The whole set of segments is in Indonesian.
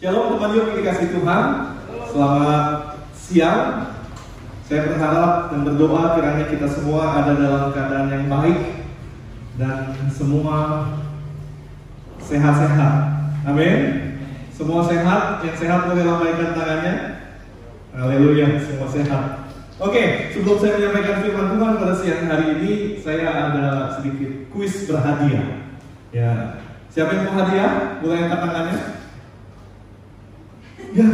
Shalom teman yuk dikasih Tuhan. Selamat siang. Saya berharap dan berdoa kiranya kita semua ada dalam keadaan yang baik dan semua sehat-sehat. Amin. Semua sehat, yang sehat boleh lambaikan tangannya. Haleluya, semua sehat. Oke, sebelum saya menyampaikan firman Tuhan pada siang hari ini, saya ada sedikit kuis berhadiah. Ya, siapa yang mau hadiah? Boleh angkat tangannya. Ya,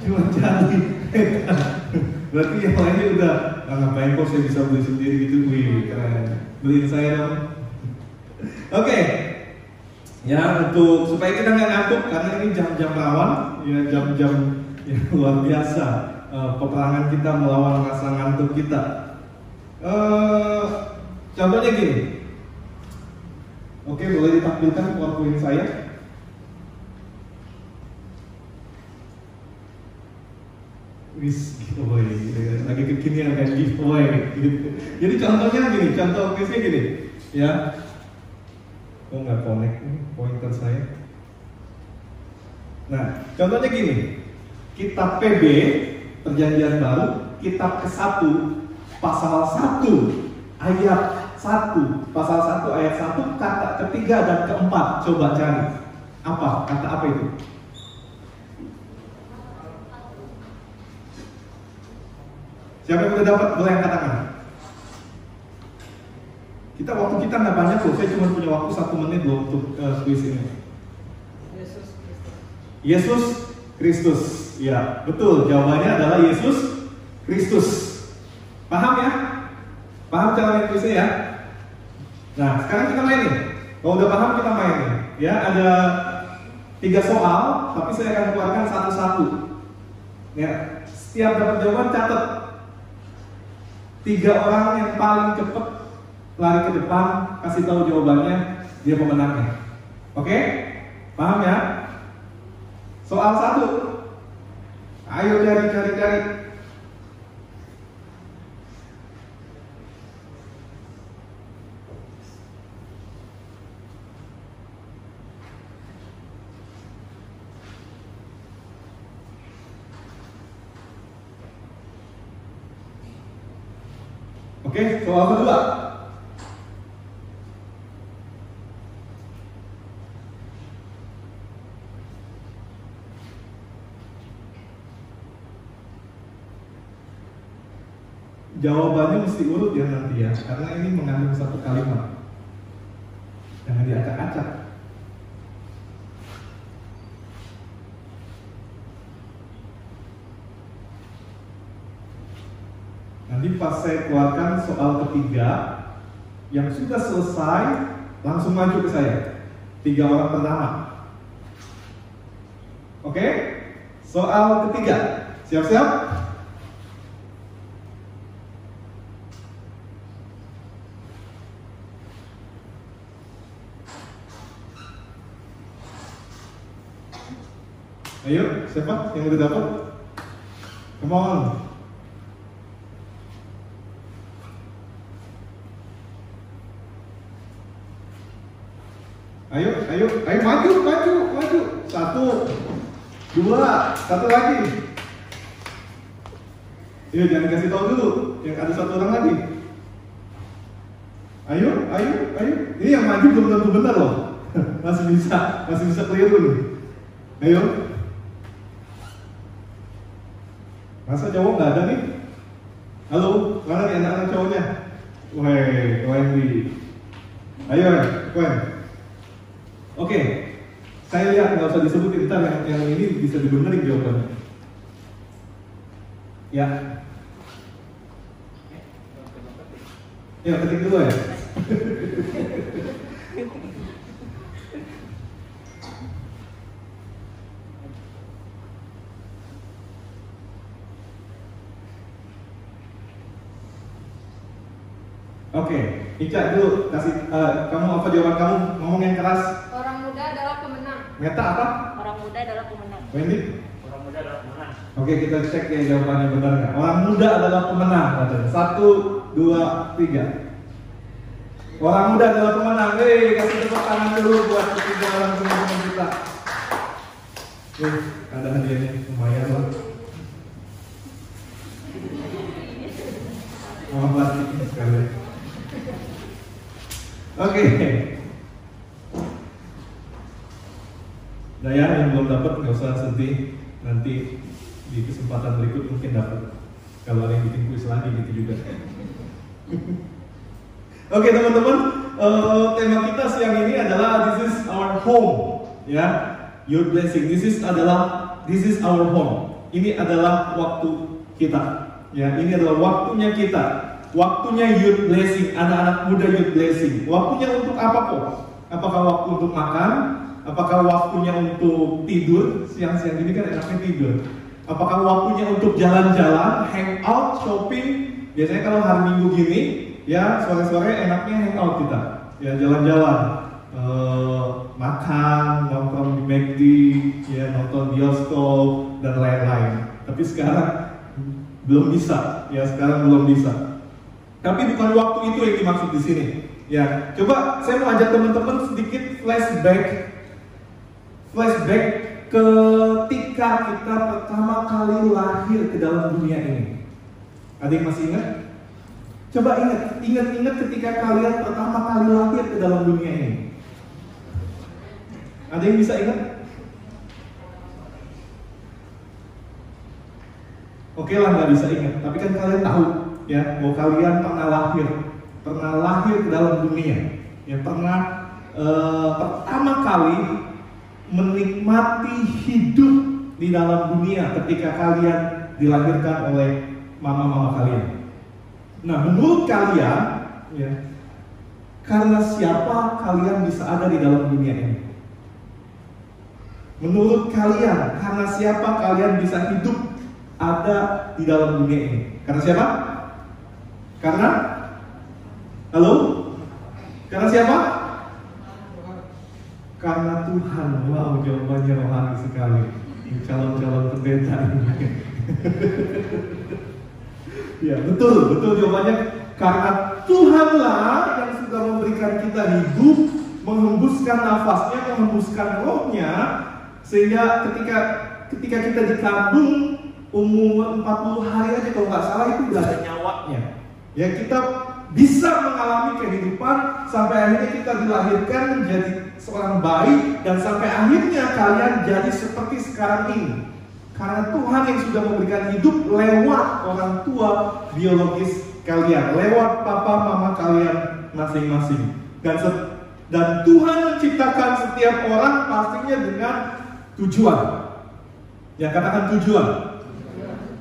cuma jadi. Berarti yang lainnya udah ah, ngapain kok saya bisa beli sendiri gitu, wih keren. Beliin saya dong. Oke, ya untuk supaya kita nggak ngantuk karena ini jam-jam rawan, ya jam-jam yang luar biasa uh, peperangan kita melawan rasa ngantuk kita. Uh, contohnya gini, oke boleh ditampilkan PowerPoint saya. Wis giveaway, gitu lagi kekinian kan giveaway gitu. Jadi contohnya gini, contoh quiznya gini, ya. Oh nggak connect nih pointer saya. Nah, contohnya gini, kitab PB Perjanjian Baru, kitab ke-1 pasal 1 ayat 1, pasal 1 ayat 1 kata ketiga dan keempat coba cari. Apa? Kata apa itu? Siapa yang udah dapat boleh angkat tangan? Kita waktu kita nggak banyak loh, saya cuma punya waktu satu menit loh untuk uh, ini. Yesus Kristus. Yesus Kristus, ya betul. Jawabannya adalah Yesus Kristus. Paham ya? Paham cara main kuisnya ya? Nah, sekarang kita main nih. Kalau udah paham kita main nih. Ya, ada tiga soal, tapi saya akan keluarkan satu-satu. Ya, setiap dapat jawaban catat. Tiga orang yang paling cepat lari ke depan, kasih tahu jawabannya, dia pemenangnya. Oke? Paham ya? Soal satu. Ayo cari, cari, cari. Soal kedua. Jawabannya mesti urut ya nanti ya, karena ini mengandung satu kalimat. Jangan diacak-acak. Nanti pas saya keluarkan soal ketiga yang sudah selesai langsung maju ke saya. Tiga orang pertama. Oke? Soal ketiga. Siap-siap? Ayo, siapa yang udah dapat? Come on. Ayo, ayo, ayo maju, maju, maju. Satu, dua, satu lagi. Ayo jangan kasih tahu dulu, yang ada satu orang lagi. Ayo, ayo, ayo. Ini yang maju belum tentu benar loh. masih bisa, masih bisa keliru nih. Ayo. Masa cowok nggak ada nih? Halo, mana nih anak-anak cowoknya? Wah, Wendy. Ayo, Wen. Oke, saya lihat nggak usah disebutin ntar yang, yang ini bisa dibenerin jawabannya. Ya. Ya ketik dulu ya. Oke, Ica dulu kasih eh, kamu apa jawaban kamu ngomong yang keras. Orang muda adalah pemenang. Meta apa? Orang muda adalah pemenang. Wendy? Orang muda adalah pemenang. Oke kita cek ya jawabannya benar nggak. Orang muda adalah pemenang katanya. Satu, dua, tiga. Orang muda adalah pemenang. Hei kasih tepuk tangan dulu buat ketiga orang teman-teman kita. Nih, ada hadiahnya lumayan lah. Plastik sekali. Oke. Nah ya, yang belum dapat nggak usah sedih. Nanti di kesempatan berikut mungkin dapat. Kalau ada yang bikin kuis lagi gitu juga. Oke teman-teman, eh, tema kita siang ini adalah this is our home, ya, your blessing. This is adalah this is our home. Ini adalah waktu kita, ya. Ini adalah waktunya kita, waktunya youth blessing, anak-anak muda youth blessing. Waktunya untuk apa kok? Apakah waktu untuk makan? Apakah waktunya untuk tidur? Siang-siang ini kan enaknya tidur. Apakah waktunya untuk jalan-jalan, hangout, shopping? Biasanya kalau hari Minggu gini, ya sore-sore enaknya hangout kita, ya jalan-jalan, eh, makan, nongkrong di McD, ya nonton bioskop dan lain-lain. Tapi sekarang belum bisa, ya sekarang belum bisa. Tapi bukan waktu itu yang dimaksud di sini. Ya, coba saya mau ajak teman-teman sedikit flashback, flashback ketika kita pertama kali lahir ke dalam dunia ini. Ada yang masih ingat? Coba ingat, ingat-ingat ketika kalian pertama kali lahir ke dalam dunia ini. Ada yang bisa ingat? Oke lah nggak bisa ingat, tapi kan kalian tahu ya bahwa kalian pernah lahir, pernah lahir ke dalam dunia, ya pernah eh, pertama kali menikmati hidup di dalam dunia ketika kalian dilahirkan oleh mama-mama kalian. Nah, menurut kalian, ya, karena siapa kalian bisa ada di dalam dunia ini? Menurut kalian, karena siapa kalian bisa hidup ada di dalam dunia ini? Karena siapa? Karena Halo? Karena siapa? Karena Tuhan. Wow, jawabannya rohani sekali. Calon-calon pendeta ya, betul, betul jawabannya. Karena Tuhanlah yang sudah memberikan kita hidup, menghembuskan nafasnya, menghembuskan rohnya, sehingga ketika ketika kita dikandung umur 40 hari aja kalau nggak salah itu udah ada nyawanya. Ya kita bisa mengalami kehidupan sampai akhirnya kita dilahirkan menjadi seorang bayi dan sampai akhirnya kalian jadi seperti sekarang ini. Karena Tuhan yang sudah memberikan hidup lewat orang tua biologis kalian, lewat papa mama kalian masing-masing. Dan dan Tuhan menciptakan setiap orang pastinya dengan tujuan. Ya katakan tujuan.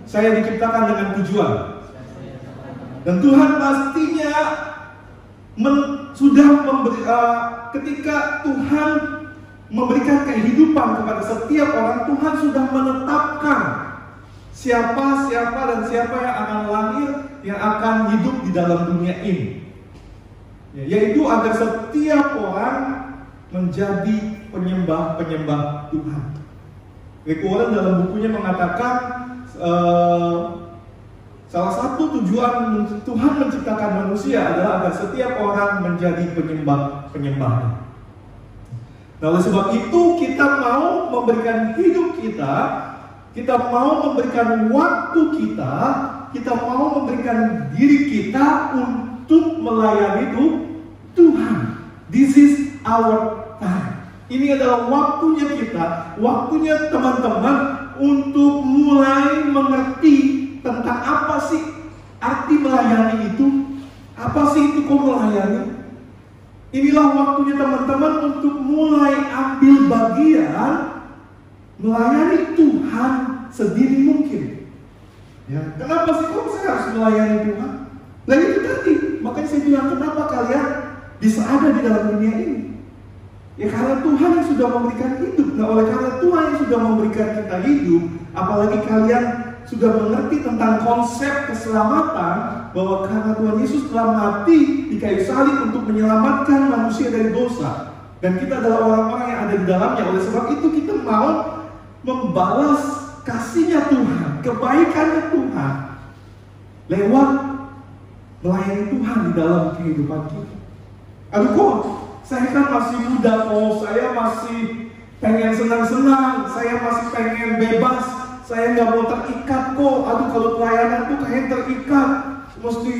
Saya diciptakan dengan tujuan. Dan Tuhan pastinya men- sudah memberi, uh, ketika Tuhan memberikan kehidupan kepada setiap orang, Tuhan sudah menetapkan siapa, siapa dan siapa yang akan lahir, yang akan hidup di dalam dunia ini. Ya, yaitu agar setiap orang menjadi penyembah-penyembah Tuhan. Rick Warren dalam bukunya mengatakan eh, salah satu tujuan Tuhan menciptakan manusia adalah agar setiap orang menjadi penyembah-penyembahnya. Nah, oleh sebab itu kita mau memberikan hidup kita, kita mau memberikan waktu kita, kita mau memberikan diri kita untuk melayani itu Tuhan. This is our time. Ini adalah waktunya kita, waktunya teman-teman untuk mulai mengerti tentang apa sih arti melayani itu, apa sih itu kok melayani. Inilah waktunya teman-teman untuk mulai ambil bagian melayani Tuhan sedini mungkin. Ya, kenapa sih kok saya harus melayani Tuhan? Nah itu tadi, makanya saya bilang kenapa kalian bisa ada di dalam dunia ini? Ya karena Tuhan yang sudah memberikan hidup. Nah oleh karena Tuhan yang sudah memberikan kita hidup, apalagi kalian sudah mengerti tentang konsep keselamatan bahwa karena Tuhan Yesus telah mati di kayu salib untuk menyelamatkan manusia dari dosa. Dan kita adalah orang-orang yang ada di dalamnya. Oleh sebab itu kita mau membalas kasihnya Tuhan kebaikannya Tuhan lewat melayani Tuhan di dalam kehidupan kita. Aduh kok saya kan masih muda kok saya masih pengen senang-senang, saya masih pengen bebas, saya nggak mau terikat kok. Aduh kalau pelayanan tuh kayak terikat, mesti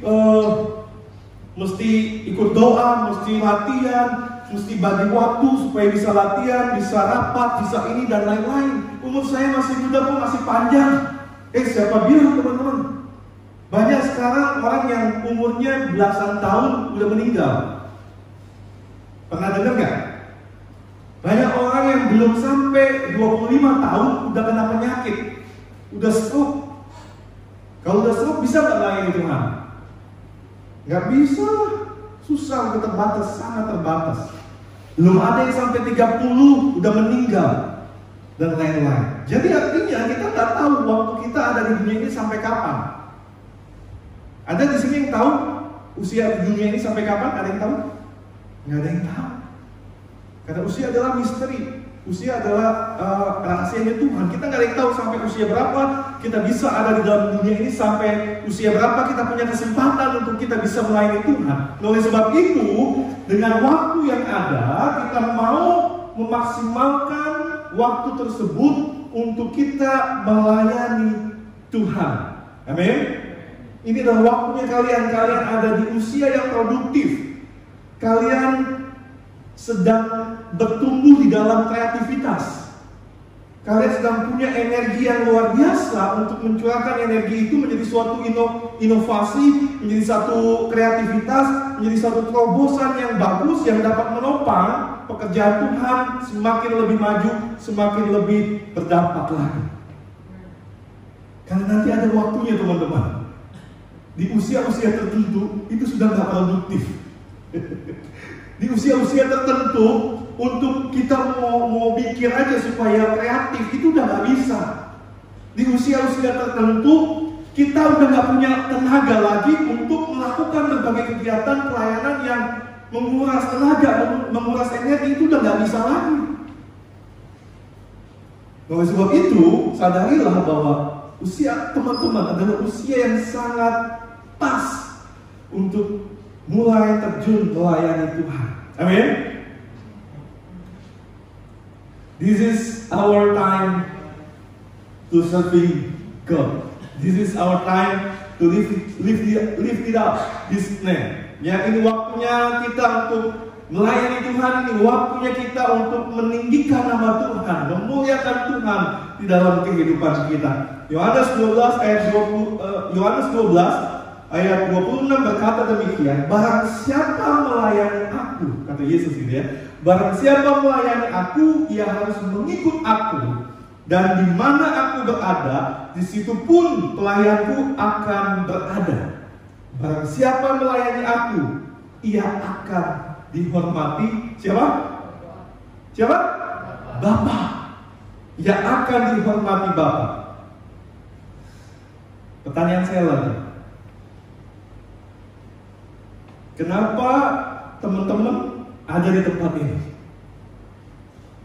uh, mesti ikut doa, mesti latihan, mesti bagi waktu supaya bisa latihan, bisa rapat, bisa ini dan lain-lain. Umur saya masih muda pun masih panjang. Eh siapa bilang teman-teman? Banyak sekarang orang yang umurnya belasan tahun udah meninggal. Pernah dengar nggak? Banyak orang yang belum sampai 25 tahun udah kena penyakit, udah stroke. Kalau udah stroke bisa nggak layani Tuhan? Nggak bisa, susah, terbatas, sangat terbatas. Belum ada yang sampai 30 udah meninggal dan lain-lain. Jadi artinya kita nggak tahu waktu kita ada di dunia ini sampai kapan. Ada di sini yang tahu usia dunia ini sampai kapan? Ada yang tahu? Nggak ada yang tahu. Karena usia adalah misteri. Usia adalah uh, rahasianya Tuhan. Kita nggak ada yang tahu sampai usia berapa kita bisa ada di dalam dunia ini sampai usia berapa kita punya kesempatan untuk kita bisa melayani Tuhan. Nah, oleh sebab itu, dengan waktu yang ada, kita mau memaksimalkan waktu tersebut untuk kita melayani Tuhan. Amin. Ini adalah waktunya kalian. Kalian ada di usia yang produktif. Kalian sedang bertumbuh di dalam kreativitas. Kalian sedang punya energi yang luar biasa untuk mencurahkan energi itu menjadi suatu ino, inovasi, menjadi satu kreativitas, menjadi satu terobosan yang bagus yang dapat menopang pekerjaan Tuhan semakin lebih maju, semakin lebih berdampak lagi. Karena nanti ada waktunya teman-teman. Di usia-usia tertentu itu sudah nggak produktif. di usia-usia tertentu untuk kita mau mau pikir aja supaya kreatif itu udah nggak bisa. Di usia-usia tertentu kita udah nggak punya tenaga lagi untuk melakukan berbagai kegiatan pelayanan yang menguras tenaga, menguras energi itu udah nggak bisa lagi. Oleh sebab itu, sadarilah bahwa usia teman-teman adalah usia yang sangat pas untuk mulai terjun melayani Tuhan. Amin. This is our time to serving God. This is our time to lift, lift, lift it up, His name. Ya, ini waktunya kita untuk melayani Tuhan ini waktunya kita untuk meninggikan nama Tuhan, memuliakan Tuhan di dalam kehidupan kita. Yohanes 12 ayat 20 eh, Yohanes 12 ayat 26 berkata demikian, barang siapa melayani aku, kata Yesus ini ya, barang siapa melayani aku, ia harus mengikut aku. Dan di mana aku berada, di situ pun pelayanku akan berada. Barang siapa melayani aku, ia akan dihormati. Siapa? Siapa? Bapak. Ia akan dihormati Bapak. Pertanyaan saya lagi, Kenapa teman-teman ada di tempat ini?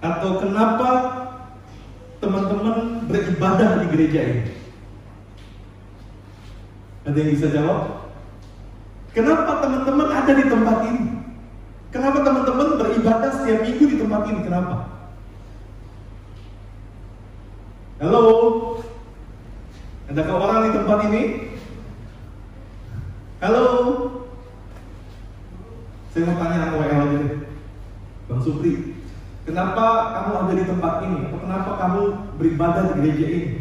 Atau kenapa teman-teman beribadah di gereja ini? Ada yang bisa jawab? Kenapa teman-teman ada di tempat ini? Kenapa teman-teman beribadah setiap minggu di tempat ini? Kenapa? Halo? Adakah orang di tempat ini? Halo? Saya mau tanya sama WL aja Bang Supri, kenapa kamu ada di tempat ini? Kenapa kamu beribadah di gereja ini?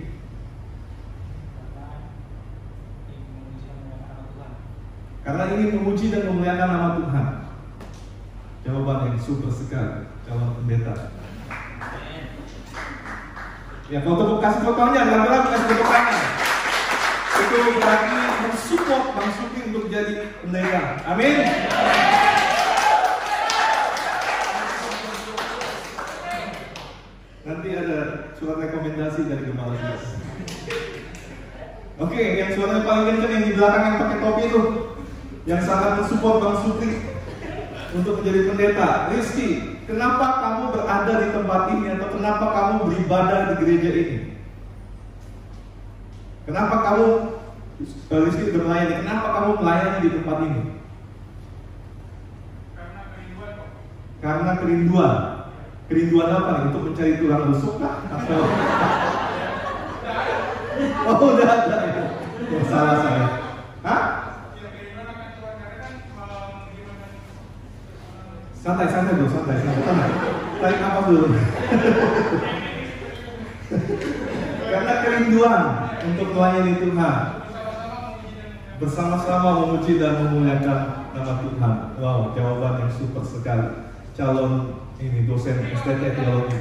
Karena ini memuji dan memuliakan nama Tuhan. Jawaban yang super sekali, calon pendeta. Ya, kalau tepuk kasih tepuk tangannya, ragu kasih tepuk tangan. Itu berarti mensupport Bang Supri untuk jadi pendeta. Amin. Nanti ada surat rekomendasi dari kepala dinas. Oke, okay, yang suaranya paling kenceng yang di belakang yang pakai topi itu, yang sangat mensupport Bang Supri untuk menjadi pendeta. Rizky, kenapa kamu berada di tempat ini atau kenapa kamu beribadah di gereja ini? Kenapa kamu Rizky berlayani? Kenapa kamu melayani di tempat ini? Karena kerinduan. Karena kerinduan. Kerinduan apa? Untuk mencari tulang rusuk kah? Atau Oh, udah ada. Ya, salah saya. Hah? Santai, santai dulu, santai, santai. Tarik nafas dulu. Karena kerinduan untuk melayani Tuhan. Bersama-sama memuji dan memuliakan nama Tuhan. Wow, jawaban yang super sekali. Calon ini dosen STT teologi.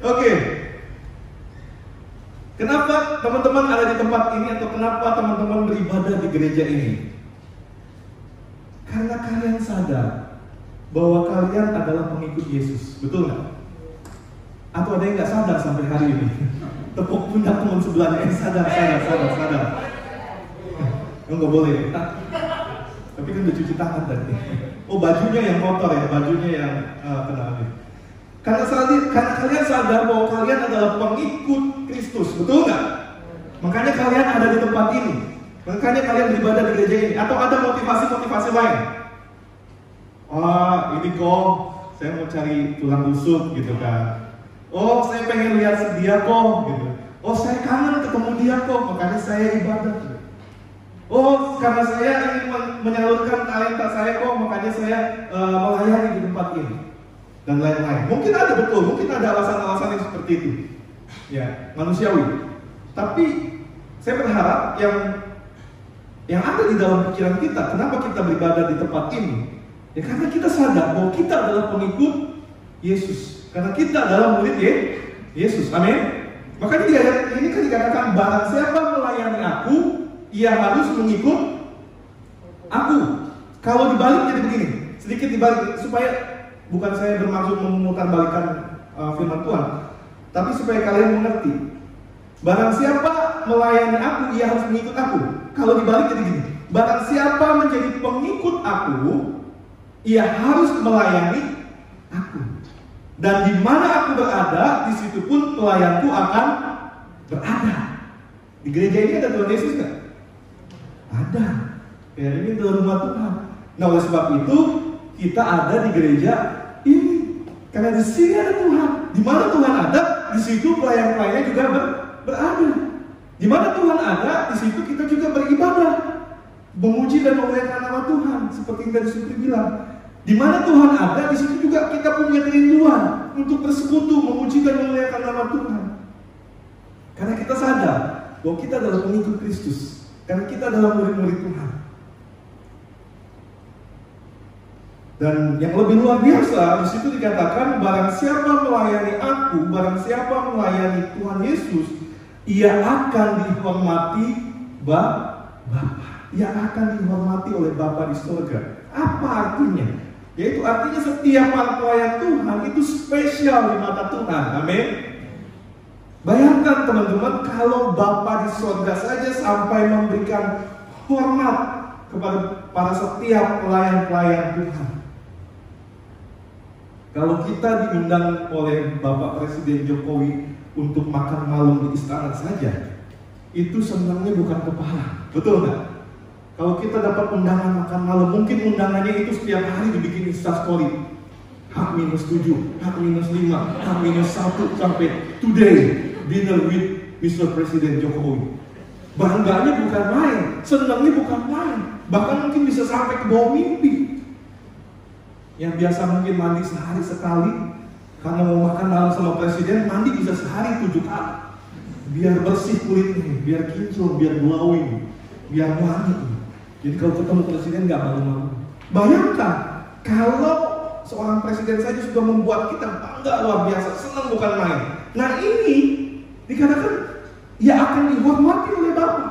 Oke. Kenapa teman-teman ada di tempat ini atau kenapa teman-teman beribadah di gereja ini? Karena kalian sadar bahwa kalian adalah pengikut Yesus, betul nggak? Atau ada yang nggak sadar sampai hari ini? Tepuk pundak teman sebelahnya, eh sadar, sadar, sadar, sadar. Oh, nggak boleh. Tapi kan udah cuci tangan tadi. Oh bajunya yang kotor ya, bajunya yang uh, kena air. Karena, sadar, karena kalian sadar bahwa kalian adalah pengikut Kristus, betul nggak? Makanya kalian ada di tempat ini. Makanya kalian beribadah di gereja ini. Atau ada motivasi-motivasi lain? Oh, ini kok saya mau cari tulang rusuk gitu kan. Oh, saya pengen lihat dia kok gitu. Oh, saya kangen ketemu dia kok, makanya saya ibadah. Oh, karena saya ingin menyalurkan talenta saya kok, makanya saya uh, melayani di tempat ini dan lain-lain. Mungkin ada betul, mungkin ada alasan-alasan yang seperti itu, ya manusiawi. Tapi saya berharap yang yang ada di dalam pikiran kita, kenapa kita beribadah di tempat ini? Ya karena kita sadar bahwa kita adalah pengikut Yesus. Karena kita adalah murid ya, Yesus. Amin. Makanya di ayat ini kan dikatakan barang siapa melayani aku, ia harus mengikut aku. Kalau dibalik jadi begini, sedikit dibalik supaya bukan saya bermaksud memutarbalikkan uh, firman Tuhan, tapi supaya kalian mengerti. Barang siapa melayani aku, ia harus mengikut aku. Kalau dibalik jadi gini, barang siapa menjadi pengikut aku, ia harus melayani aku. Dan di mana aku berada, di situ pun pelayanku akan berada. Di gereja ini ada Tuhan Yesus nggak? Ada. Ya ini adalah rumah Tuhan. Nah oleh sebab itu kita ada di gereja ini. Karena di sini ada Tuhan. Di mana Tuhan ada, di situ pelayan-pelayannya juga ber, berada. Di mana Tuhan ada, di situ kita juga beribadah. Memuji dan memuliakan nama Tuhan. Seperti yang tadi bilang. Di mana Tuhan ada, di situ juga kita punya kerinduan untuk bersekutu, memuji dan memuliakan nama Tuhan. Karena kita sadar bahwa kita adalah pengikut Kristus. Karena kita adalah murid-murid Tuhan. Dan yang lebih luar biasa, di situ dikatakan barang siapa melayani aku, barang siapa melayani Tuhan Yesus, ia akan dihormati Bapa. Ia akan dihormati oleh Bapa di surga. Apa artinya? Yaitu artinya setiap pelayan Tuhan itu spesial di mata Tuhan. Amin. Bayangkan teman-teman kalau Bapa di surga saja sampai memberikan hormat kepada para setiap pelayan-pelayan Tuhan. Kalau kita diundang oleh Bapak Presiden Jokowi untuk makan malam di istana saja, itu sebenarnya bukan kepala, betul nggak? Kalau kita dapat undangan makan malam, mungkin undangannya itu setiap hari dibikin instastory. H minus 7, H minus 5, H minus 1 sampai today dinner with Mr. Presiden Jokowi. Bangganya bukan main, senangnya bukan main. Bahkan mungkin bisa sampai ke bawah mimpi. Yang biasa mungkin mandi sehari sekali, karena mau makan malam sama presiden, mandi bisa sehari tujuh kali. Biar bersih kulitnya, biar kinclong, biar glowing, biar wangi. Jadi kalau ketemu presiden nggak malu-malu. Bayangkan kalau seorang presiden saja sudah membuat kita bangga luar biasa, senang bukan main. Nah ini dikatakan ia akan dihormati oleh Bapak.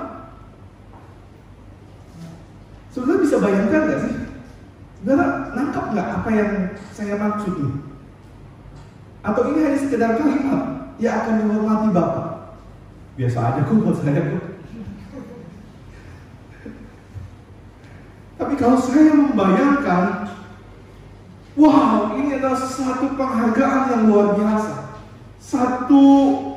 Saudara bisa bayangkan nggak sih? Saudara nangkap nggak apa yang saya maksud ini? Atau ini hanya sekedar kalimat ia akan dihormati Bapak? Biasa aja kok buat saya kok. Tapi kalau saya membayangkan, wow ini adalah satu penghargaan yang luar biasa. Satu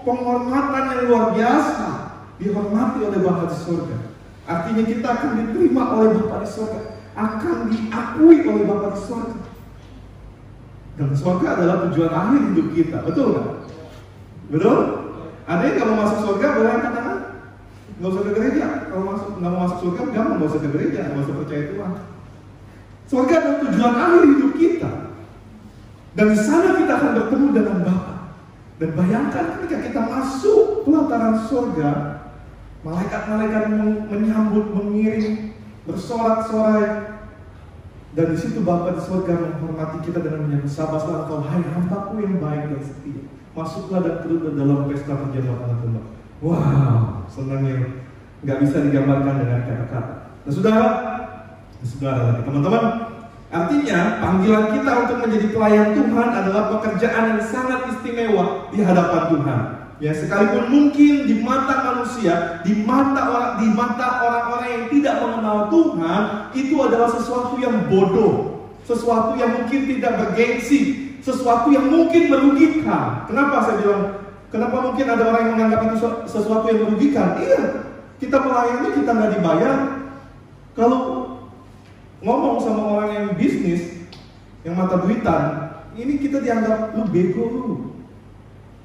penghormatan yang luar biasa dihormati oleh Bapa di surga. Artinya kita akan diterima oleh Bapa di surga, akan diakui oleh Bapa di surga. Dan surga adalah tujuan akhir hidup kita, betul nggak? Betul? Ada yang mau masuk surga boleh angkat tangan? Nggak usah ke gereja. Kalau masuk nggak mau masuk surga, jangan nggak usah ke gereja, nggak usah percaya Tuhan. Surga adalah tujuan akhir hidup kita. Dan di sana kita akan bertemu dengan Bapa. Dan bayangkan ketika kita masuk pelataran surga, malaikat-malaikat menyambut, mengiring, bersorak-sorai, dan di situ Bapa di surga menghormati kita dengan menyebut sabarlah engkau hai hambaku yang baik dan setia. Masuklah dan turut dalam pesta perjamuan anak. Wow, senangnya nggak bisa digambarkan dengan kata-kata. Nah, saudara, saudara teman-teman, artinya panggilan kita untuk menjadi pelayan Tuhan adalah pekerjaan yang sangat istimewa di hadapan Tuhan. Ya, sekalipun mungkin di mata manusia, di mata orang di mata orang-orang yang tidak mengenal Tuhan, itu adalah sesuatu yang bodoh, sesuatu yang mungkin tidak bergengsi, sesuatu yang mungkin merugikan. Kenapa saya bilang kenapa mungkin ada orang yang menganggap itu sesuatu yang merugikan? Iya, kita melayani kita nggak dibayar. Kalau ngomong sama orang yang bisnis, yang mata duitan, ini kita dianggap lu bego lu.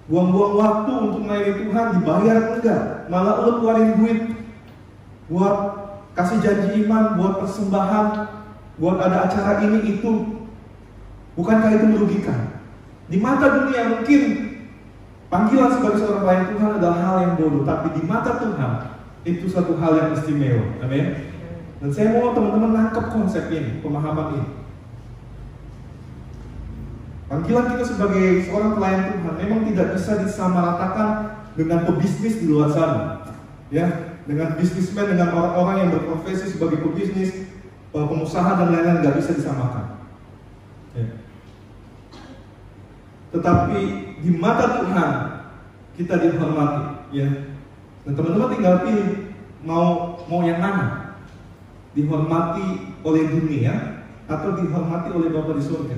Buang-buang waktu untuk melayani Tuhan dibayar enggak? Malah lu keluarin duit buat kasih janji iman buat persembahan buat ada acara ini itu. Bukankah itu merugikan? Di mata dunia mungkin panggilan sebagai seorang pelayan Tuhan adalah hal yang bodoh tapi di mata Tuhan itu satu hal yang istimewa. Amin dan saya mau teman-teman nangkep konsep ini pemahaman ini Panggilan kita sebagai seorang pelayan Tuhan memang tidak bisa disamaratakan dengan pebisnis di luar sana. Ya, dengan bisnismen, dengan orang-orang yang berprofesi sebagai pebisnis, pengusaha dan lain-lain nggak bisa disamakan. Ya. Tetapi di mata Tuhan kita dihormati, ya. Dan teman-teman tinggal pilih mau mau yang mana? Dihormati oleh dunia atau dihormati oleh Bapa di surga?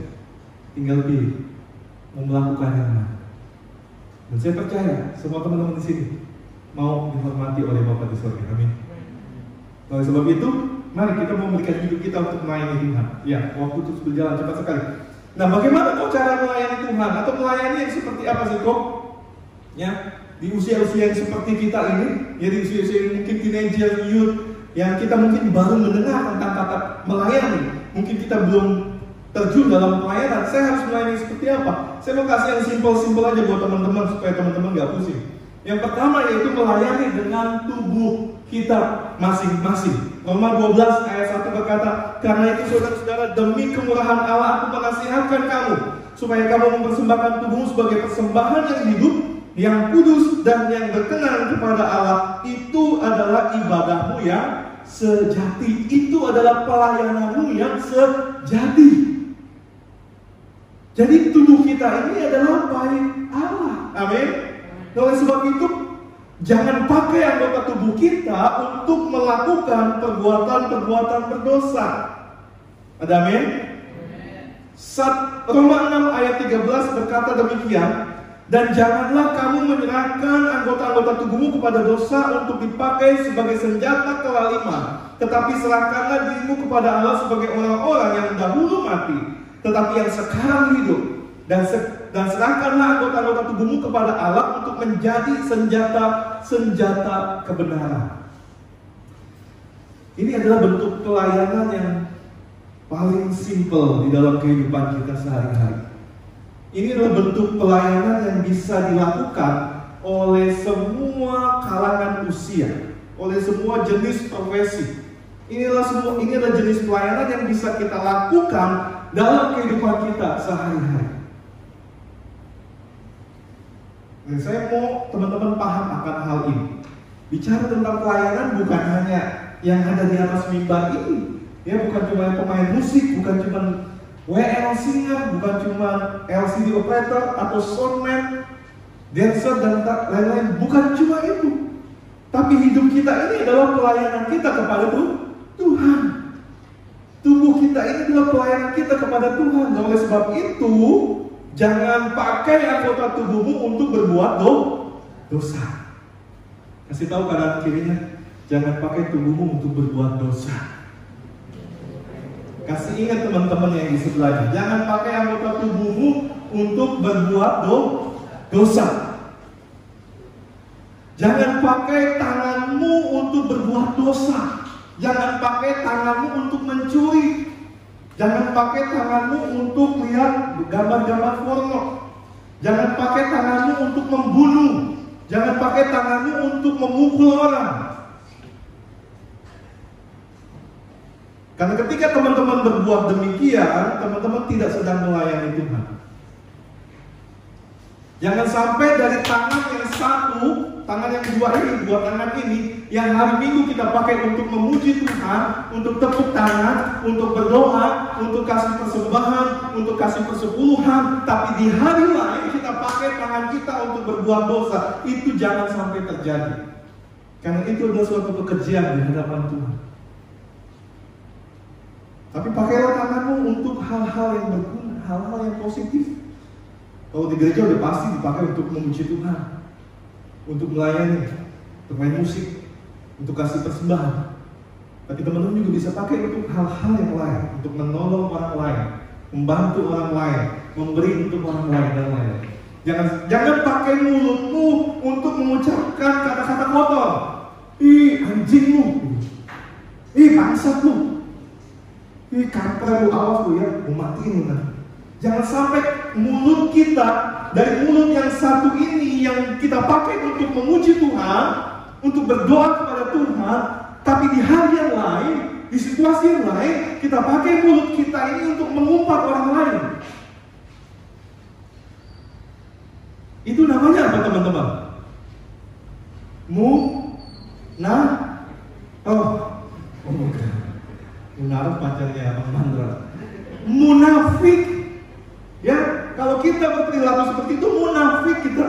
tinggal pilih mau melakukan yang mana. Dan saya percaya semua teman-teman di sini mau dihormati oleh Bapa di surga. Amin. Oleh sebab itu, mari kita memberikan hidup kita untuk melayani Tuhan. Ya, waktu terus berjalan cepat sekali. Nah, bagaimana kok cara melayani Tuhan atau melayani yang seperti apa sih kok? Ya, di usia-usia yang seperti kita ini, ya di usia-usia yang mungkin teenager, youth, yang kita mungkin baru mendengar tentang kata melayani, mungkin kita belum terjun dalam pelayanan, saya harus melayani seperti apa? Saya mau kasih yang simpel-simpel aja buat teman-teman supaya teman-teman gak pusing. Yang pertama yaitu melayani dengan tubuh kita masing-masing. Roma 12 ayat 1 berkata, karena itu saudara-saudara demi kemurahan Allah aku menasihatkan kamu supaya kamu mempersembahkan tubuhmu sebagai persembahan yang hidup, yang kudus dan yang berkenan kepada Allah. Itu adalah ibadahmu yang sejati. Itu adalah pelayananmu yang sejati. Jadi tubuh kita ini adalah baik Allah. Amin. Oleh sebab itu, jangan pakai anggota tubuh kita untuk melakukan perbuatan-perbuatan berdosa. Ada amin? Sat Roma 6 ayat 13 berkata demikian, dan janganlah kamu menyerahkan anggota-anggota tubuhmu kepada dosa untuk dipakai sebagai senjata kelaliman, tetapi serahkanlah dirimu kepada Allah sebagai orang-orang yang dahulu mati tetapi yang sekarang hidup dan se dan serahkanlah anggota-anggota tubuhmu kepada Allah untuk menjadi senjata-senjata kebenaran. Ini adalah bentuk pelayanan yang paling simpel di dalam kehidupan kita sehari-hari. Ini adalah bentuk pelayanan yang bisa dilakukan oleh semua kalangan usia, oleh semua jenis profesi. Inilah semua ini adalah jenis pelayanan yang bisa kita lakukan dalam kehidupan kita sehari-hari. Dan saya mau teman-teman paham akan hal ini. Bicara tentang pelayanan bukan hanya yang ada di atas mimbar ini. Ya, bukan cuma pemain musik, bukan cuma WL singer, bukan cuma LCD operator atau soundman, dancer dan lain-lain. Bukan cuma itu. Tapi hidup kita ini adalah pelayanan kita kepada Tuhan. Tubuh kita ini adalah pelayanan kita kepada Tuhan. Dan oleh sebab itu, jangan pakai anggota tubuhmu untuk berbuat do dosa. Kasih tahu kanan kirinya, jangan pakai tubuhmu untuk berbuat dosa. Kasih ingat teman-teman yang di sebelahnya. Jangan pakai anggota tubuhmu untuk berbuat do dosa. Jangan pakai tanganmu untuk berbuat dosa. Jangan pakai tanganmu untuk mencuri. Jangan pakai tanganmu untuk lihat gambar-gambar porno. Jangan pakai tanganmu untuk membunuh. Jangan pakai tanganmu untuk memukul orang. Karena ketika teman-teman berbuat demikian, teman-teman tidak sedang melayani Tuhan. Jangan sampai dari tangan yang satu, tangan yang kedua ini, dua tangan ini, yang hari Minggu kita pakai untuk memuji Tuhan, untuk tepuk tangan, untuk berdoa, untuk kasih persembahan, untuk kasih persepuluhan, tapi di hari lain kita pakai tangan kita untuk berbuat dosa. Itu jangan sampai terjadi. Karena itu adalah suatu pekerjaan di hadapan Tuhan. Tapi pakailah tanganmu untuk hal-hal yang berguna, hal-hal yang positif. Kalau di gereja udah pasti dipakai untuk memuji Tuhan, untuk melayani, untuk main musik, untuk kasih persembahan. Tapi teman-teman juga bisa pakai untuk hal-hal yang lain, untuk menolong orang lain, membantu orang lain, memberi untuk orang lain dan lain. Jangan jangan pakai mulutmu untuk mengucapkan kata-kata kotor. Ih anjingmu, ih bangsat kampret lu awas lu ya, mau matiin lu nanti. Jangan sampai mulut kita dari mulut yang satu ini yang kita pakai untuk memuji Tuhan, untuk berdoa kepada Tuhan, tapi di hari yang lain, di situasi yang lain, kita pakai mulut kita ini untuk mengumpat orang lain. Itu namanya apa teman-teman? Mu, nah, oh, oh bukan. Menaruh pacarnya Bang Mandra. Munafik Ya, kalau kita berperilaku seperti itu munafik kita.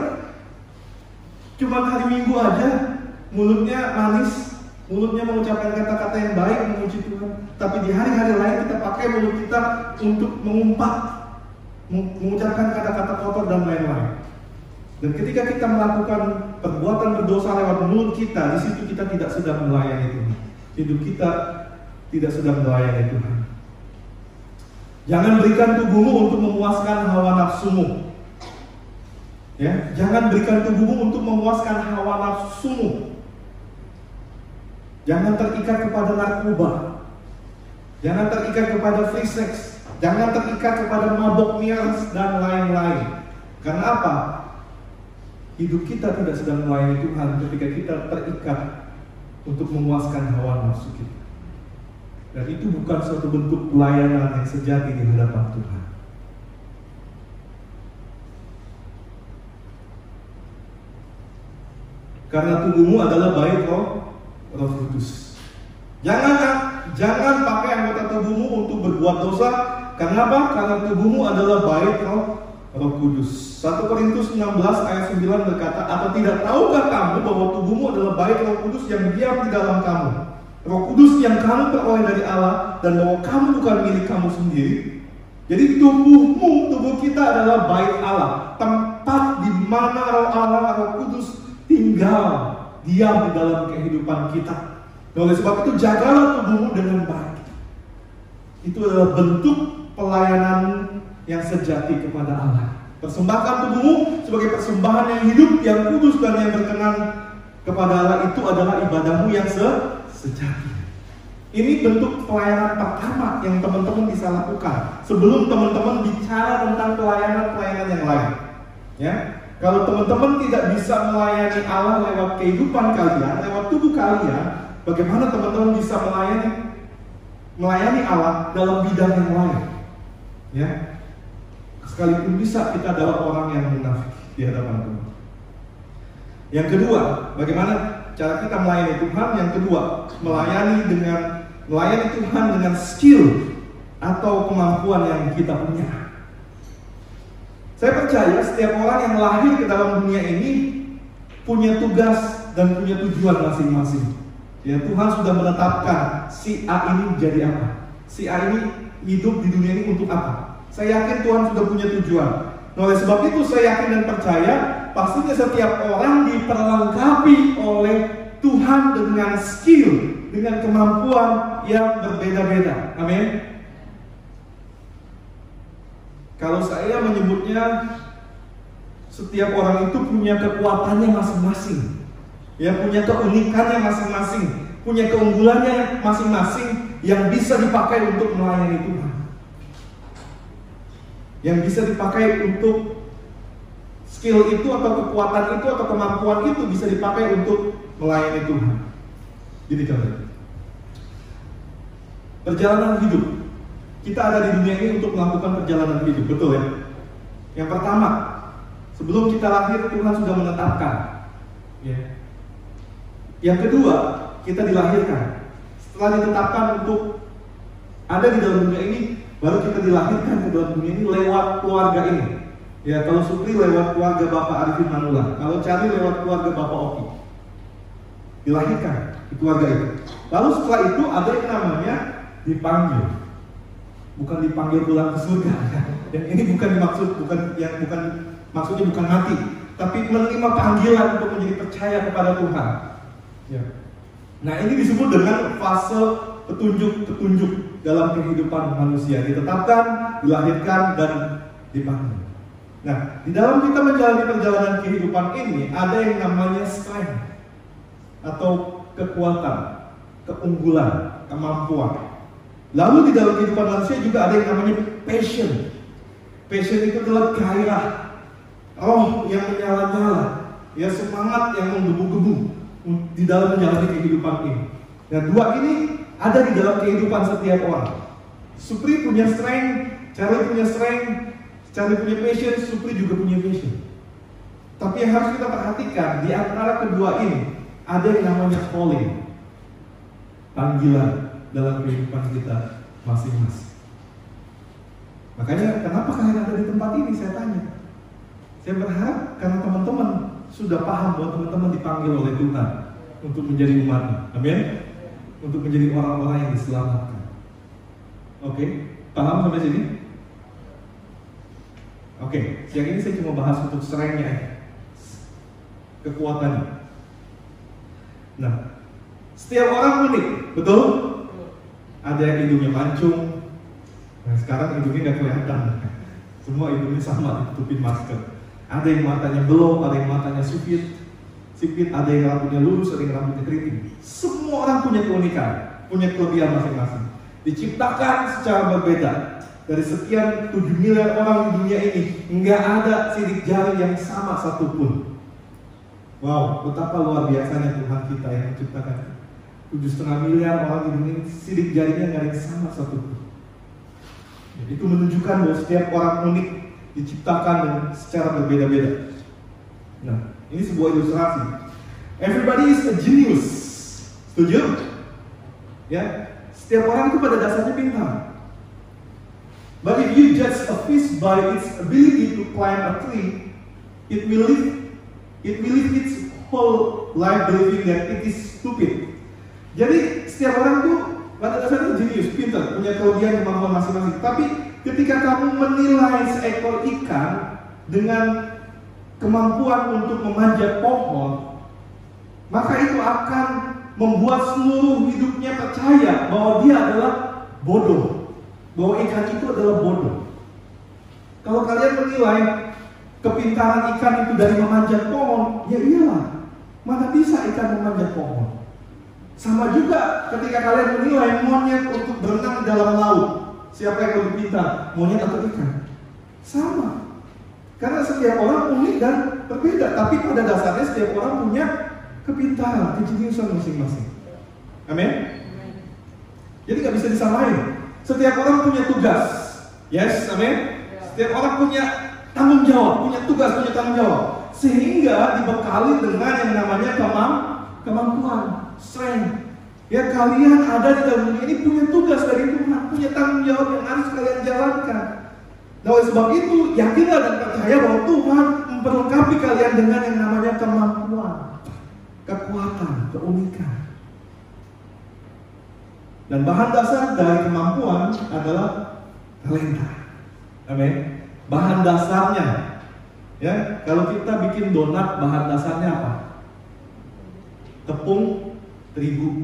Cuma hari Minggu aja mulutnya manis, mulutnya mengucapkan kata-kata yang baik memuji Tuhan. Tapi di hari-hari lain kita pakai mulut kita untuk mengumpat, mengucapkan kata-kata kotor dan lain-lain. Dan ketika kita melakukan perbuatan berdosa lewat mulut kita, di situ kita tidak sedang melayani Tuhan. Hidup kita tidak sedang melayani Tuhan. Jangan berikan tubuhmu untuk memuaskan hawa nafsumu. Ya, jangan berikan tubuhmu untuk memuaskan hawa nafsumu. Jangan terikat kepada narkoba. Jangan terikat kepada free sex. Jangan terikat kepada mabok miras dan lain-lain. Karena apa? Hidup kita tidak sedang melayani Tuhan ketika kita terikat untuk memuaskan hawa nafsu kita. Dan itu bukan suatu bentuk pelayanan yang sejati di hadapan Tuhan. Karena tubuhmu adalah baik roh, roh kudus. Jangan jangan pakai anggota tubuhmu untuk berbuat dosa. Karena apa? Karena tubuhmu adalah baik roh, roh kudus. 1 Korintus 16 ayat 9 berkata, Atau tidak tahukah kamu bahwa tubuhmu adalah baik roh kudus yang diam di dalam kamu? Roh Kudus yang kamu peroleh dari Allah dan bahwa kamu bukan milik kamu sendiri. Jadi tubuhmu, tubuh kita adalah baik Allah, tempat di mana Roh Allah, Roh Kudus tinggal diam di dalam kehidupan kita. Oleh sebab itu jagalah tubuhmu dengan baik. Itu adalah bentuk pelayanan yang sejati kepada Allah. Persembahkan tubuhmu sebagai persembahan yang hidup, yang kudus dan yang berkenan kepada Allah itu adalah ibadahmu yang se sejati. Ini bentuk pelayanan pertama yang teman-teman bisa lakukan sebelum teman-teman bicara tentang pelayanan-pelayanan yang lain. Ya, kalau teman-teman tidak bisa melayani Allah lewat kehidupan kalian, lewat tubuh kalian, bagaimana teman-teman bisa melayani melayani Allah dalam bidang yang lain? Ya, sekalipun bisa kita adalah orang yang munafik di hadapan Tuhan. Yang kedua, bagaimana cara kita melayani Tuhan yang kedua melayani dengan melayani Tuhan dengan skill atau kemampuan yang kita punya. Saya percaya setiap orang yang lahir ke dalam dunia ini punya tugas dan punya tujuan masing-masing. Ya Tuhan sudah menetapkan si A ini jadi apa. Si A ini hidup di dunia ini untuk apa. Saya yakin Tuhan sudah punya tujuan. Nah, oleh sebab itu saya yakin dan percaya pastinya setiap orang diperlengkapi oleh Tuhan dengan skill, dengan kemampuan yang berbeda-beda. Amin. Kalau saya menyebutnya setiap orang itu punya kekuatannya masing-masing. Ya, punya keunikannya masing-masing, punya keunggulannya masing-masing yang bisa dipakai untuk melayani Tuhan. Yang bisa dipakai untuk skill itu atau kekuatan itu atau kemampuan itu bisa dipakai untuk melayani Tuhan. Jadi contoh. Perjalanan hidup. Kita ada di dunia ini untuk melakukan perjalanan hidup, betul ya? Yang pertama, sebelum kita lahir Tuhan sudah menetapkan. Ya. Yang kedua, kita dilahirkan. Setelah ditetapkan untuk ada di dalam dunia ini, baru kita dilahirkan ke dalam dunia ini lewat keluarga ini. Ya, kalau Supri lewat keluarga Bapak Arifin Manula, kalau Cari lewat keluarga Bapak Oki. Dilahirkan di keluarga itu. Lalu setelah itu ada yang namanya dipanggil. Bukan dipanggil pulang ke surga. Dan ini bukan dimaksud bukan yang bukan maksudnya bukan mati, tapi menerima panggilan untuk menjadi percaya kepada Tuhan. Ya. Nah, ini disebut dengan fase petunjuk-petunjuk dalam kehidupan manusia. Ditetapkan, dilahirkan dan dipanggil. Nah, di dalam kita menjalani perjalanan kehidupan ini ada yang namanya strength atau kekuatan, keunggulan, kemampuan. Lalu di dalam kehidupan manusia juga ada yang namanya passion. Passion itu adalah gairah, roh yang menyala-nyala, ya semangat yang menggebu-gebu di dalam menjalani kehidupan ini. Nah dua ini ada di dalam kehidupan setiap orang. Supri punya strength, Charlie punya strength, Charlie punya passion, Supri juga punya passion. Tapi yang harus kita perhatikan di antara kedua ini ada yang namanya calling, panggilan dalam kehidupan kita masing-masing. Makanya kenapa kalian ada di tempat ini saya tanya. Saya berharap karena teman-teman sudah paham bahwa teman-teman dipanggil oleh Tuhan untuk menjadi umatnya. Amin. Untuk menjadi orang-orang yang diselamatkan. Oke, paham sampai sini? Oke, siang ini saya cuma bahas untuk aja. Kekuatannya. Nah, setiap orang unik, betul? Ada yang hidungnya mancung. Nah, sekarang hidungnya nggak kelihatan. Semua hidungnya sama ditutupin masker. Ada yang matanya belum, ada yang matanya sipit, sipit, ada yang rambutnya lurus, ada yang rambutnya keriting. Semua orang punya keunikan, punya kelebihan masing-masing. Diciptakan secara berbeda. Dari sekian 7 miliar orang di dunia ini, nggak ada sidik jari yang sama satupun. Wow, betapa luar biasanya Tuhan kita yang menciptakan tujuh setengah miliar orang di dunia ini, sidik jarinya nggak ada yang sama satupun. Itu menunjukkan bahwa setiap orang unik diciptakan secara berbeda-beda. Nah, ini sebuah ilustrasi. Everybody is a genius. Setuju? Ya, setiap orang itu pada dasarnya pintar. But if you judge a fish by its ability to climb a tree, it will live, it will live its whole life believing that it is stupid. Jadi setiap orang itu pada dasarnya jenius, pintar, punya kelebihan kemampuan masing-masing. Tapi ketika kamu menilai seekor ikan dengan kemampuan untuk memanjat pohon, maka itu akan membuat seluruh hidupnya percaya bahwa dia adalah bodoh bahwa ikan itu adalah bodoh. Kalau kalian menilai kepintaran ikan itu dari memanjat pohon, ya iyalah. Mana bisa ikan memanjat pohon? Sama juga ketika kalian menilai monyet untuk berenang dalam laut. Siapa yang lebih pintar, monyet atau ikan? Sama. Karena setiap orang unik dan berbeda. Tapi pada dasarnya setiap orang punya kepintaran, kejeniusan masing-masing. Amin? Jadi nggak bisa disamain. Setiap orang punya tugas. Yes, amin. Setiap orang punya tanggung jawab, punya tugas, punya tanggung jawab. Sehingga dibekali dengan yang namanya kemam kemampuan, strength. Ya kalian ada di dalam dunia ini punya tugas dari Tuhan, punya tanggung jawab yang harus kalian jalankan. Nah oleh sebab itu, yakinlah dan percaya bahwa Tuhan memperlengkapi kalian dengan yang namanya kemampuan, kekuatan, keunikan. Dan bahan dasar dari kemampuan adalah talenta. Amin. Bahan dasarnya, ya kalau kita bikin donat, bahan dasarnya apa? Tepung terigu,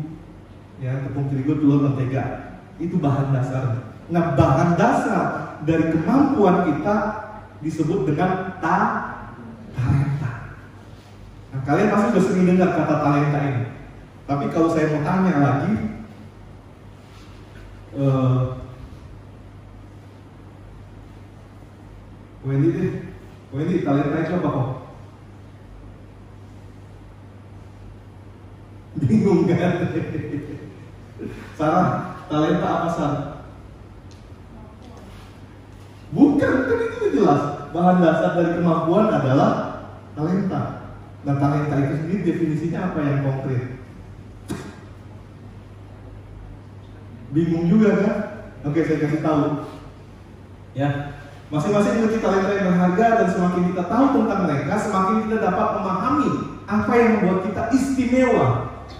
ya tepung terigu telur mentega. Itu bahan dasarnya. Nah bahan dasar dari kemampuan kita disebut dengan ta talenta. Nah, kalian pasti sudah sering dengar kata talenta ini. Tapi kalau saya mau tanya lagi, uh, Wendy deh, Wendy talenta itu apa kok? Bingung kan? Sarah, talenta apa Sarah? Bukan, kan itu jelas. Bahan dasar dari kemampuan adalah talenta. Nah talenta itu sendiri definisinya apa yang konkret? Bingung juga kan? Oke, saya kasih tahu. Ya, masing-masing memiliki talenta yang berharga dan semakin kita tahu tentang mereka, semakin kita dapat memahami apa yang membuat kita istimewa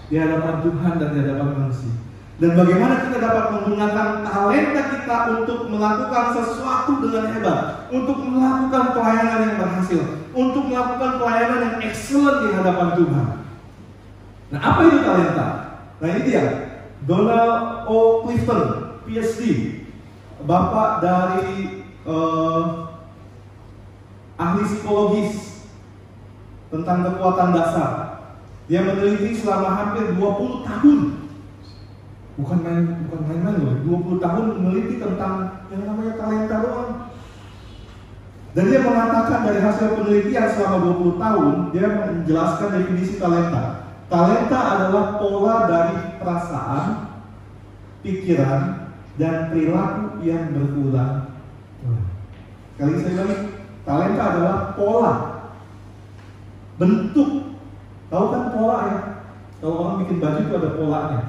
di hadapan Tuhan dan di hadapan manusia. Dan bagaimana kita dapat menggunakan talenta kita untuk melakukan sesuatu dengan hebat, untuk melakukan pelayanan yang berhasil, untuk melakukan pelayanan yang excellent di hadapan Tuhan. Nah, apa itu talenta? Nah, ini dia. Donald O. Clifton, PhD, bapak dari uh, ahli psikologis tentang kekuatan dasar. Dia meneliti selama hampir 20 tahun. Bukan main bukan main-main loh. 20 tahun meneliti tentang yang namanya talenta doang. Dan dia mengatakan dari hasil penelitian selama 20 tahun dia menjelaskan definisi talenta talenta adalah pola dari perasaan pikiran dan perilaku yang berulang kali saya bilang talenta adalah pola. Bentuk. Tahu kan pola ya? Kalau orang bikin baju itu ada polanya.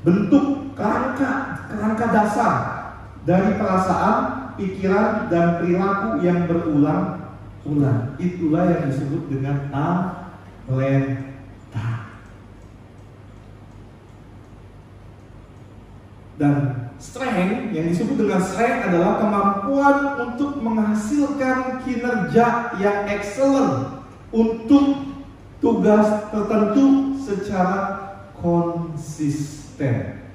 Bentuk kerangka kerangka dasar dari perasaan, pikiran dan perilaku yang berulang-ulang. Itulah yang disebut dengan talenta. Dan strength yang disebut dengan strength adalah kemampuan untuk menghasilkan kinerja yang excellent untuk tugas tertentu secara konsisten.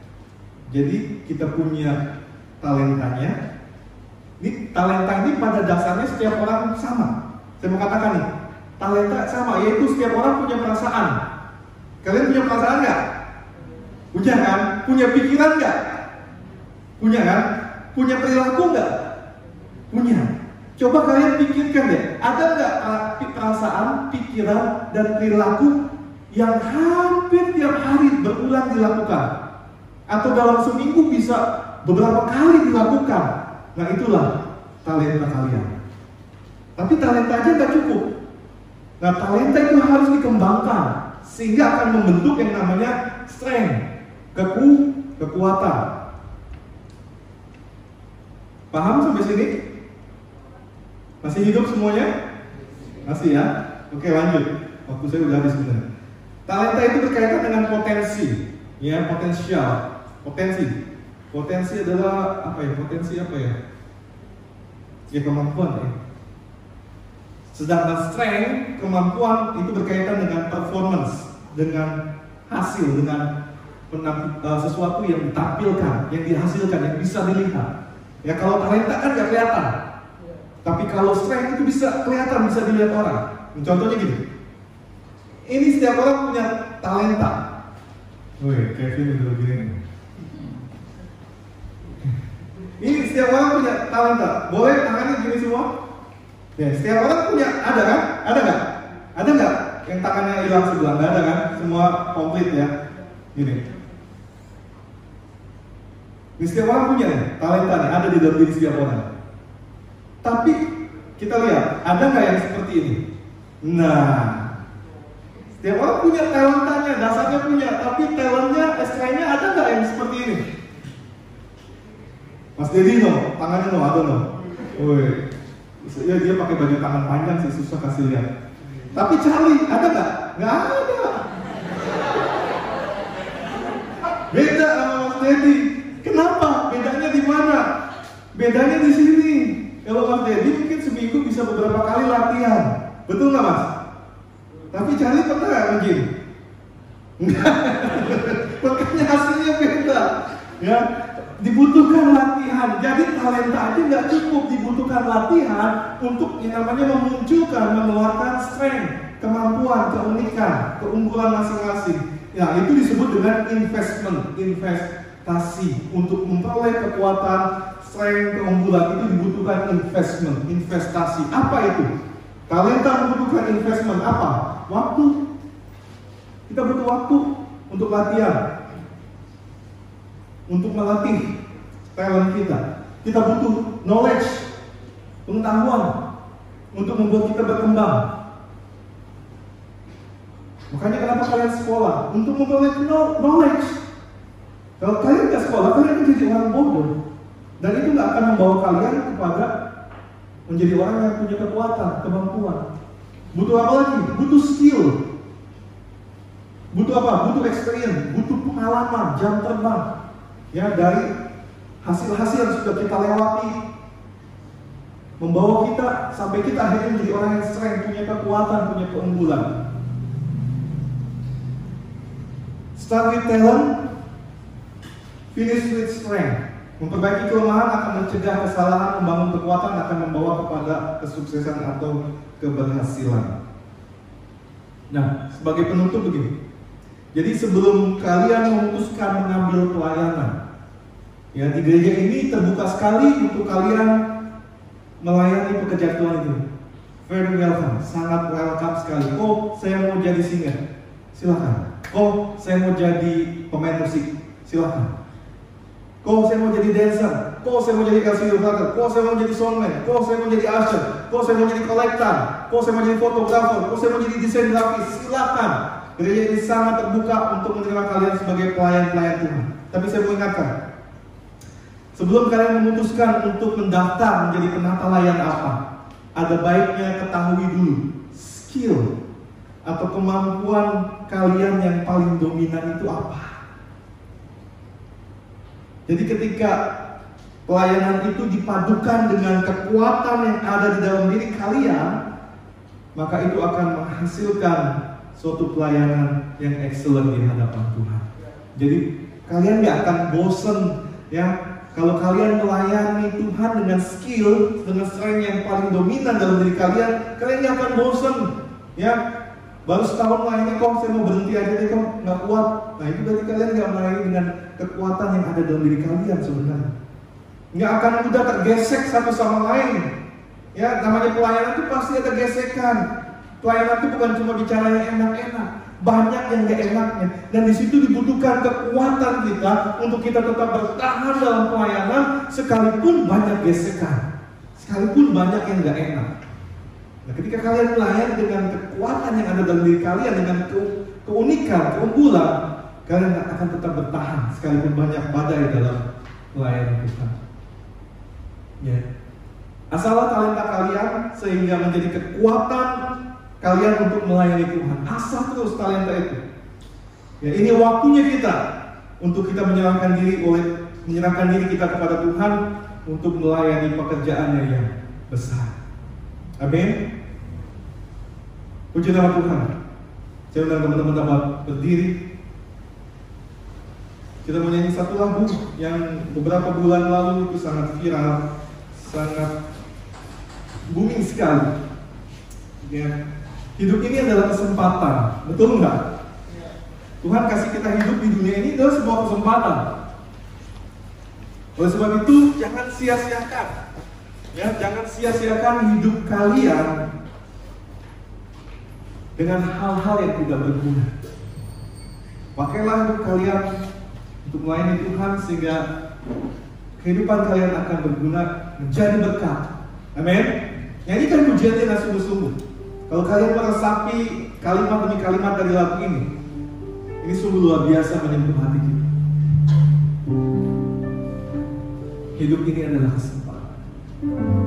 Jadi kita punya talentanya. Ini talenta ini pada dasarnya setiap orang sama. Saya mau katakan nih, talenta sama, yaitu setiap orang punya perasaan. Kalian punya perasaan nggak? Punya kan? Punya pikiran nggak? Punya kan? Punya perilaku nggak? Punya. Coba kalian pikirkan deh, ada nggak perasaan, pikiran, dan perilaku yang hampir tiap hari berulang dilakukan atau dalam seminggu bisa beberapa kali dilakukan. Nah itulah talenta kalian. Tapi talenta aja nggak cukup. Nah talenta itu harus dikembangkan sehingga akan membentuk yang namanya strength, keku, kekuatan. Paham sampai sini? Masih hidup semuanya? Masih ya? Oke lanjut. Waktu saya udah habis sebenarnya. Talenta itu berkaitan dengan potensi, ya potensial, potensi. Potensi adalah apa ya? Potensi apa ya? Ya kemampuan ya. Sedangkan strength, kemampuan itu berkaitan dengan performance, dengan hasil, dengan penamp, uh, sesuatu yang ditampilkan, yang dihasilkan, yang bisa dilihat. Ya kalau talenta kan nggak kelihatan, tapi kalau strength itu bisa kelihatan, bisa dilihat orang. Contohnya gini, ini setiap orang punya talenta. Wih, Kevin udah begini. Ini setiap orang punya talenta. Boleh tangannya gini semua? Ya, setiap orang punya, ada kan? Ada nggak? Ada nggak yang tangannya hilang sebelah? Nggak ada kan? Semua komplit ya. Gini. Ini setiap orang punya talenta nih, ada di dalam diri setiap orang. Tapi kita lihat, ada nggak yang seperti ini? Nah, setiap orang punya talentanya, dasarnya punya, tapi talentnya, SK-nya ada nggak yang seperti ini? Mas Dedi no, tangannya no, ada no. Woi, ya dia pakai baju tangan panjang sih susah kasih lihat. Tapi Charlie ada nggak? Nggak ada. Beda sama Mas Dedi. Kenapa? Bedanya di mana? Bedanya di sini. Kalau Mas Dedi mungkin seminggu bisa beberapa kali latihan. Betul nggak Mas? Tapi cari pernah nggak nge Makanya hasilnya beda. Ya, Dibutuhkan latihan. Jadi talenta aja nggak cukup. Dibutuhkan latihan untuk yang namanya memunculkan, mengeluarkan strength, kemampuan, keunikan, keunggulan masing-masing. Ya, itu disebut dengan investment, investasi. Untuk memperoleh kekuatan, strength, keunggulan itu dibutuhkan investment, investasi. Apa itu? Talenta membutuhkan investment apa? Waktu. Kita butuh waktu untuk latihan, untuk melatih talent kita. Kita butuh knowledge, pengetahuan untuk membuat kita berkembang. Makanya kenapa kalian sekolah? Untuk memperoleh knowledge. Kalau kalian nggak sekolah, kalian akan jadi orang bodoh. Dan itu nggak akan membawa kalian kepada menjadi orang yang punya kekuatan, kemampuan. Butuh apa lagi? Butuh skill. Butuh apa? Butuh experience, butuh pengalaman, jam terbang. Ya dari hasil-hasil yang sudah kita lewati membawa kita sampai kita akhirnya menjadi orang yang strength, punya kekuatan, punya keunggulan. Start with talent, finish with strength. Memperbaiki kelemahan akan mencegah kesalahan, membangun kekuatan akan membawa kepada kesuksesan atau keberhasilan. Nah, sebagai penutup begini. Jadi sebelum kalian memutuskan mengambil pelayanan, ya di gereja ini terbuka sekali untuk kalian melayani pekerjaan Tuhan itu. Very welcome, sangat welcome sekali. Oh, saya mau jadi singer, silakan. Oh, saya mau jadi pemain musik, silakan. Kok saya mau jadi dancer? Kok saya mau jadi kasih worker? Kok saya mau jadi soundman? Kok saya mau jadi usher? Kok saya mau jadi kolektor? Kok saya mau jadi fotografer? Kok saya mau jadi desain grafis? Silakan. Gereja ini sangat terbuka untuk menerima kalian sebagai pelayan-pelayan Tuhan. Tapi saya mau ingatkan, sebelum kalian memutuskan untuk mendaftar menjadi penata layan apa, ada baiknya ketahui dulu skill atau kemampuan kalian yang paling dominan itu apa. Jadi ketika pelayanan itu dipadukan dengan kekuatan yang ada di dalam diri kalian, maka itu akan menghasilkan suatu pelayanan yang excellent di hadapan Tuhan. Jadi kalian nggak akan bosen ya kalau kalian melayani Tuhan dengan skill, dengan strength yang paling dominan dalam diri kalian, kalian nggak akan bosen ya Baru setahun melayani kok saya mau berhenti aja deh kok nggak kuat. Nah itu berarti kalian nggak melayani dengan kekuatan yang ada dalam diri kalian sebenarnya. Nggak akan mudah tergesek satu sama lain. Ya namanya pelayanan itu pasti ada gesekan. Pelayanan itu bukan cuma bicara yang enak-enak, banyak yang gak enaknya. Dan di situ dibutuhkan kekuatan kita untuk kita tetap bertahan dalam pelayanan sekalipun banyak gesekan, sekalipun banyak yang gak enak. Nah, ketika kalian melayani dengan kekuatan yang ada dalam diri kalian, dengan ke keunikan, keunggulan, kalian akan tetap bertahan sekalipun banyak badai dalam melayani Tuhan. Ya. Asallah talenta kalian sehingga menjadi kekuatan kalian untuk melayani Tuhan. Asal terus talenta itu. Ya, ini waktunya kita untuk kita menyerahkan diri oleh menyerahkan diri kita kepada Tuhan untuk melayani pekerjaannya yang besar. Amin. Puji nama Tuhan. Saya undang teman-teman dapat berdiri. Kita menyanyi satu lagu yang beberapa bulan lalu itu sangat viral, sangat booming sekali. Ya. Hidup ini adalah kesempatan, betul nggak? Tuhan kasih kita hidup di dunia ini adalah sebuah kesempatan. Oleh sebab itu, jangan sia-siakan. Ya, jangan sia-siakan hidup kalian dengan hal-hal yang tidak berguna. Pakailah hidup kalian untuk melayani Tuhan sehingga kehidupan kalian akan berguna menjadi berkat. Amin. Nyanyikan pujian dengan sungguh-sungguh. Kalau kalian meresapi kalimat demi kalimat dari lagu ini, ini sungguh luar biasa menyentuh hati kita. Hidup ini adalah kesempatan.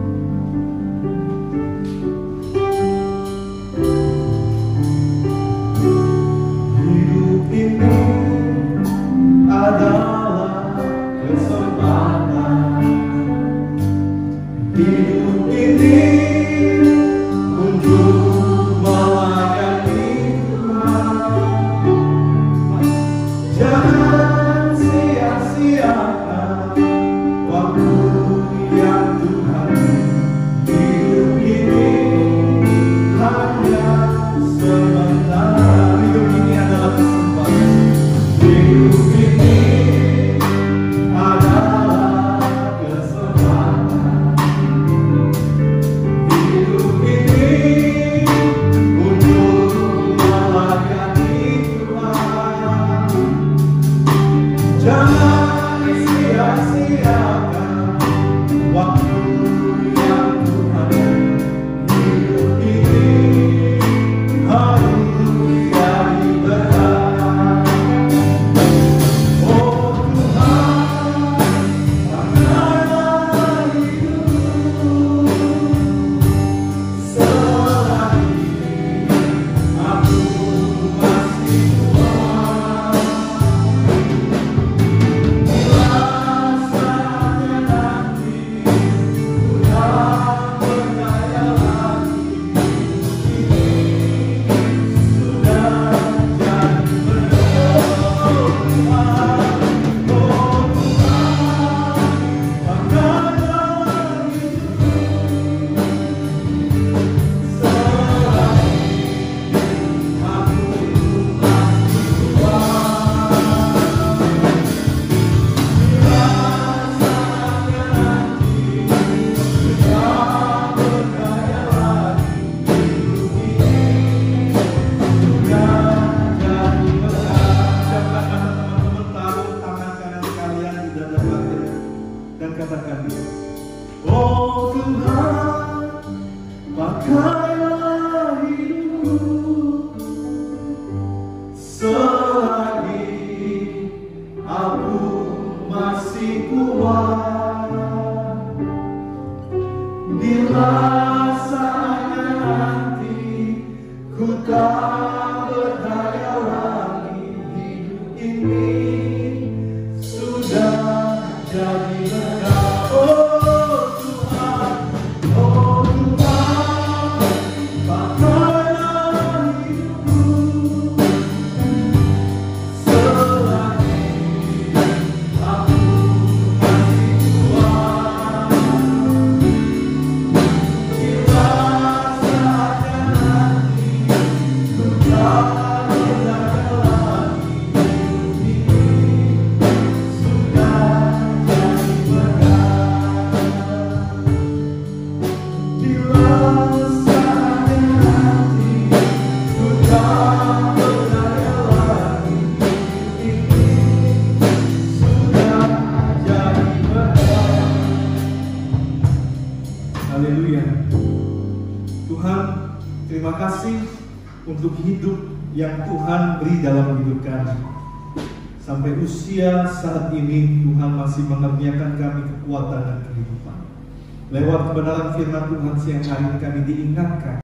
Lewat kebenaran firman Tuhan siang hari ini kami diingatkan